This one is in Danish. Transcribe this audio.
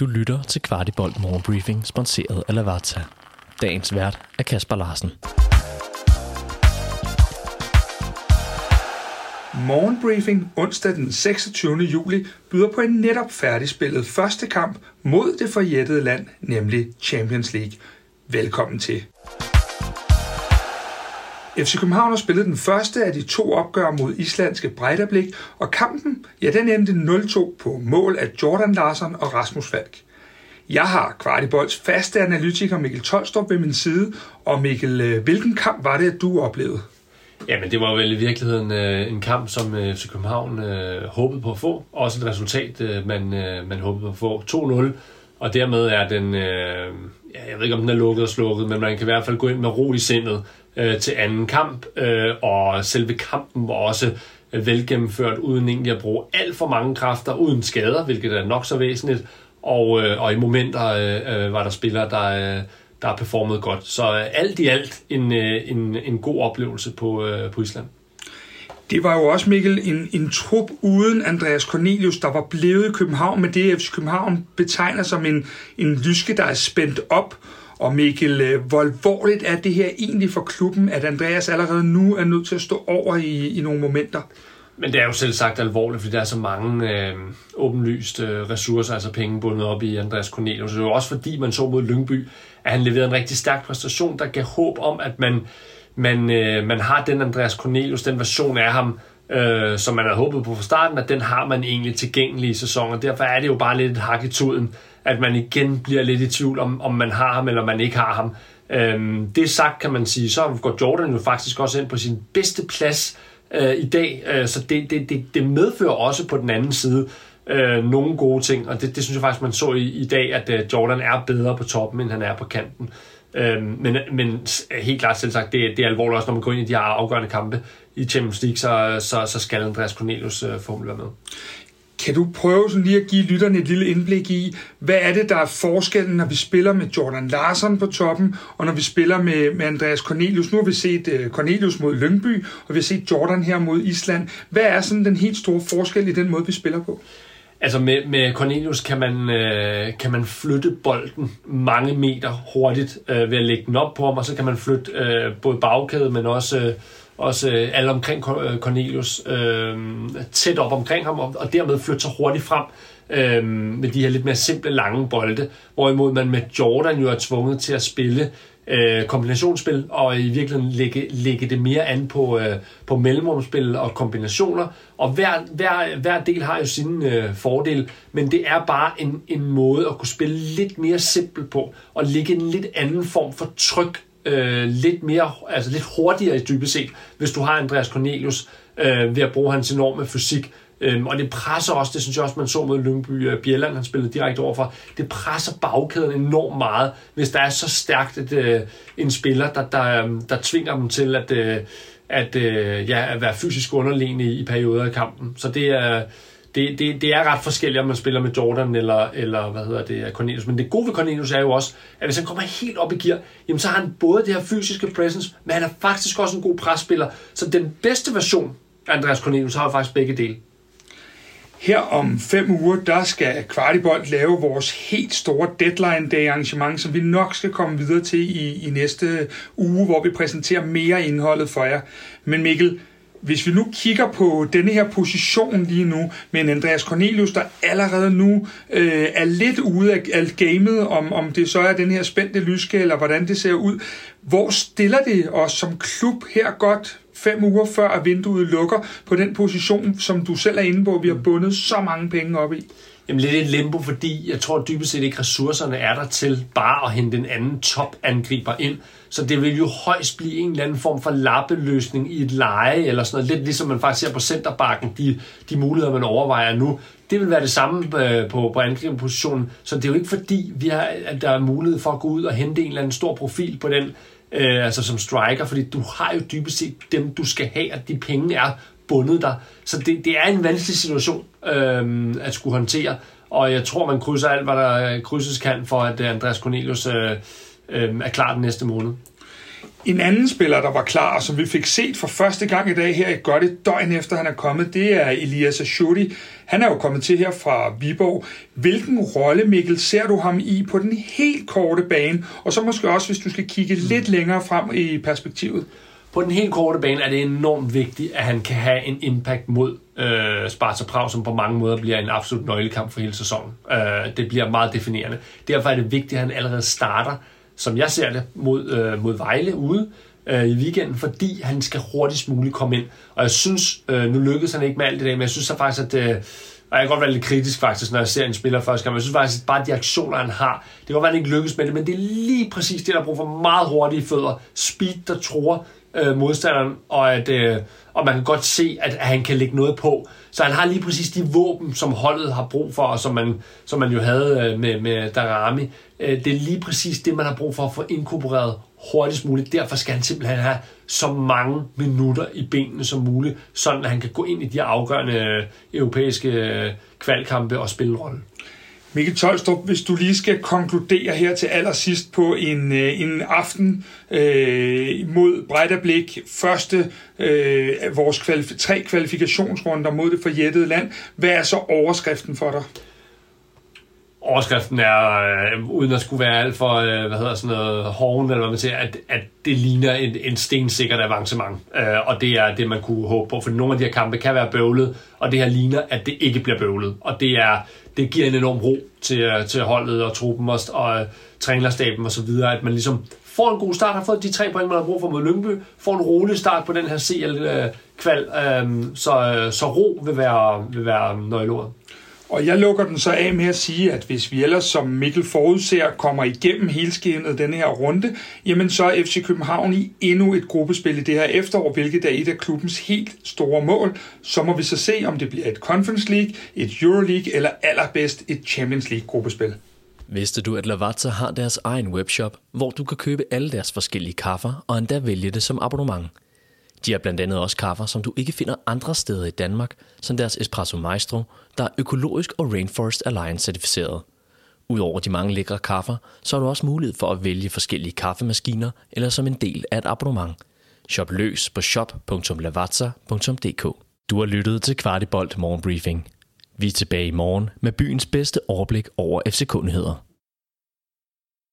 Du lytter til Kvartibolt Morgenbriefing, sponsoreret af Lavazza. Dagens vært er Kasper Larsen. Morgenbriefing onsdag den 26. juli byder på en netop færdigspillet første kamp mod det forjættede land, nemlig Champions League. Velkommen til. FC København har spillet den første af de to opgør mod islandske Breidablik, og kampen, ja, den endte 0-2 på mål af Jordan Larsen og Rasmus Falk. Jeg har Kvartibolds faste analytiker Mikkel Tolstrup ved min side, og Mikkel, øh, hvilken kamp var det, du oplevede? Jamen, det var vel i virkeligheden øh, en kamp, som øh, FC København øh, håbede på at få. Også et resultat, øh, man, øh, man håbede på at få. 2-0, og dermed er den, øh, ja, jeg ved ikke om den er lukket og slukket, men man kan i hvert fald gå ind med ro i sindet øh, til anden kamp, øh, og selve kampen var også øh, velgennemført, uden egentlig at bruge alt for mange kræfter, uden skader, hvilket er nok så væsentligt, og, øh, og i momenter øh, øh var der spillere, der, øh, der har performet godt. Så øh, alt i alt en, øh, en, en god oplevelse på, øh, på Island. Det var jo også, Mikkel, en, en trup uden Andreas Cornelius, der var blevet i København, med det FC København betegner som en, en lyske, der er spændt op. Og Mikkel, øh, hvor alvorligt er det her egentlig for klubben, at Andreas allerede nu er nødt til at stå over i, i nogle momenter? Men det er jo selv sagt alvorligt, fordi der er så mange øh, åbenlyst øh, ressourcer, altså penge bundet op i Andreas Cornelius. Det er jo også fordi, man så mod Lyngby, at han leverede en rigtig stærk præstation, der gav håb om, at man, man, øh, man har den Andreas Cornelius, den version af ham, øh, som man havde håbet på fra starten, at den har man egentlig tilgængelig i sæsonen. Derfor er det jo bare lidt et hak i tuden, at man igen bliver lidt i tvivl om, om man har ham eller man ikke har ham. Øhm, det sagt kan man sige, så går Jordan jo faktisk også ind på sin bedste plads øh, i dag, øh, så det, det, det, det medfører også på den anden side øh, nogle gode ting, og det, det synes jeg faktisk, man så i, i dag, at øh, Jordan er bedre på toppen, end han er på kanten. Øh, men, men helt klart selv sagt, det, det er alvorligt også, når man går ind i de her afgørende kampe i Champions League, så, så, så skal Andreas Cornelius øh, formel være med. Kan du prøve sådan lige at give lytterne et lille indblik i, hvad er det, der er forskellen, når vi spiller med Jordan Larsen på toppen, og når vi spiller med, med Andreas Cornelius? Nu har vi set uh, Cornelius mod Lyngby, og vi har set Jordan her mod Island. Hvad er sådan den helt store forskel i den måde, vi spiller på? Altså med, med Cornelius kan man, øh, kan man flytte bolden mange meter hurtigt øh, ved at lægge den op på ham, og så kan man flytte øh, både bagkæde, men også, øh, også øh, alle omkring øh, Cornelius øh, tæt op omkring ham, og, og dermed flytte sig hurtigt frem øh, med de her lidt mere simple lange bolde, hvorimod man med Jordan jo er tvunget til at spille øh, kombinationsspil, og i virkeligheden lægge, lægge det mere an på, øh, på mellemrumspil og kombinationer. Og hver, hver, hver del har jo sin øh, fordel, men det er bare en, en måde at kunne spille lidt mere simpelt på, og lægge en lidt anden form for tryk øh, lidt mere, altså lidt hurtigere i dybest set, hvis du har Andreas Cornelius øh, ved at bruge hans enorme fysik, Øhm, og det presser også, det synes jeg også, man så mod Lyngby uh, Bjelland, han spillede direkte overfor, det presser bagkæden enormt meget, hvis der er så stærkt et, øh, en spiller, der, der, um, der tvinger dem til at, øh, at, øh, ja, at være fysisk underliggende i, i perioder af kampen. Så det er, det, det, det er ret forskelligt, om man spiller med Jordan eller, eller hvad hedder det, Cornelius. Men det gode ved Cornelius er jo også, at hvis han kommer helt op i gear, jamen så har han både det her fysiske presence, men han er faktisk også en god presspiller. Så den bedste version af Andreas Cornelius har jo faktisk begge dele. Her om fem uger, der skal Kvartibolt lave vores helt store deadline day arrangement, som vi nok skal komme videre til i, i næste uge, hvor vi præsenterer mere indholdet for jer. Men Mikkel, hvis vi nu kigger på denne her position lige nu, med en Andreas Cornelius, der allerede nu øh, er lidt ude af, af gamet, om, om det så er den her spændte lyske, eller hvordan det ser ud. Hvor stiller det os som klub her godt fem uger før at vinduet lukker på den position, som du selv er inde på, vi har bundet så mange penge op i? Jamen lidt et limbo, fordi jeg tror dybest set ikke ressourcerne er der til bare at hente en anden topangriber ind. Så det vil jo højst blive en eller anden form for lappeløsning i et leje, eller sådan noget. Lidt ligesom man faktisk ser på centerbakken, de, de muligheder, man overvejer nu. Det vil være det samme øh, på, på angriberpositionen. Så det er jo ikke fordi, vi har, at der er mulighed for at gå ud og hente en eller anden stor profil på den øh, altså som striker, fordi du har jo dybest set dem, du skal have, og de penge er bundet der. Så det, det er en vanskelig situation øh, at skulle håndtere, og jeg tror, man krydser alt, hvad der krydses kan, for at Andreas Cornelius øh, øh, er klar den næste måned. En anden spiller, der var klar, og som vi fik set for første gang i dag her i godt et døgn efter han er kommet, det er Elias Ashuri. Han er jo kommet til her fra Viborg. Hvilken rolle, Mikkel, ser du ham i på den helt korte bane? Og så måske også, hvis du skal kigge lidt længere frem i perspektivet. På den helt korte bane er det enormt vigtigt, at han kan have en impact mod øh, Sparta Prag, som på mange måder bliver en absolut nøglekamp for hele sæsonen. Øh, det bliver meget definerende. Derfor er det vigtigt, at han allerede starter som jeg ser det, mod, øh, mod Vejle ude øh, i weekenden, fordi han skal hurtigst muligt komme ind. Og jeg synes, øh, nu lykkedes han ikke med alt det der, men jeg synes så faktisk, at... Øh, og jeg kan godt være lidt kritisk faktisk, når jeg ser en spiller første gang, men jeg synes faktisk, at bare de aktioner, han har, det kan godt være, at han ikke lykkes med det, men det er lige præcis det, der er brug for meget hurtige fødder. Speed, der tror øh, modstanderen, og, at, øh, og man kan godt se, at, at han kan lægge noget på. Så han har lige præcis de våben, som holdet har brug for, og som man, som man jo havde øh, med, med Darami. Øh, det er lige præcis det, man har brug for at få inkorporeret hurtigst muligt. Derfor skal han simpelthen have så mange minutter i benene som muligt, sådan at han kan gå ind i de afgørende øh, europæiske øh, kvalkampe og spille en rolle. Mikkel Tolstrup, hvis du lige skal konkludere her til allersidst på en, øh, en aften øh, mod Breitablik, første øh, vores kvalif- tre kvalifikationsrunder mod det forjættede land, hvad er så overskriften for dig? Overskriften er, øh, uden at skulle være alt for, øh, hvad hedder sådan noget, hården, eller hvad man siger, at, at det ligner en, en stensikkert avancement. Øh, og det er det, man kunne håbe på, for nogle af de her kampe kan være bøvlet, og det her ligner, at det ikke bliver bøvlet. Og det, er, det giver en enorm ro til, øh, til holdet og truppen og, og øh, trænerstaben og så videre, at man ligesom får en god start, har fået de tre point, man har brug for mod Lyngby, får en rolig start på den her CL-kval, øh, øh, så, øh, så ro vil være, vil være nøgleordet. Og jeg lukker den så af med at sige, at hvis vi ellers, som Mikkel forudser, kommer igennem helskænet denne her runde, jamen så er FC København i endnu et gruppespil i det her efterår, hvilket er et af klubbens helt store mål. Så må vi så se, om det bliver et Conference League, et Euroleague eller allerbedst et Champions League gruppespil. Vidste du, at Lavazza har deres egen webshop, hvor du kan købe alle deres forskellige kaffer og endda vælge det som abonnement? De har blandt andet også kaffer, som du ikke finder andre steder i Danmark, som deres Espresso Maestro, der er økologisk og Rainforest Alliance certificeret. Udover de mange lækre kaffer, så har du også mulighed for at vælge forskellige kaffemaskiner eller som en del af et abonnement. Shop løs på shop.lavazza.dk Du har lyttet til Kvartibolt Morgenbriefing. Vi er tilbage i morgen med byens bedste overblik over FC-kundigheder.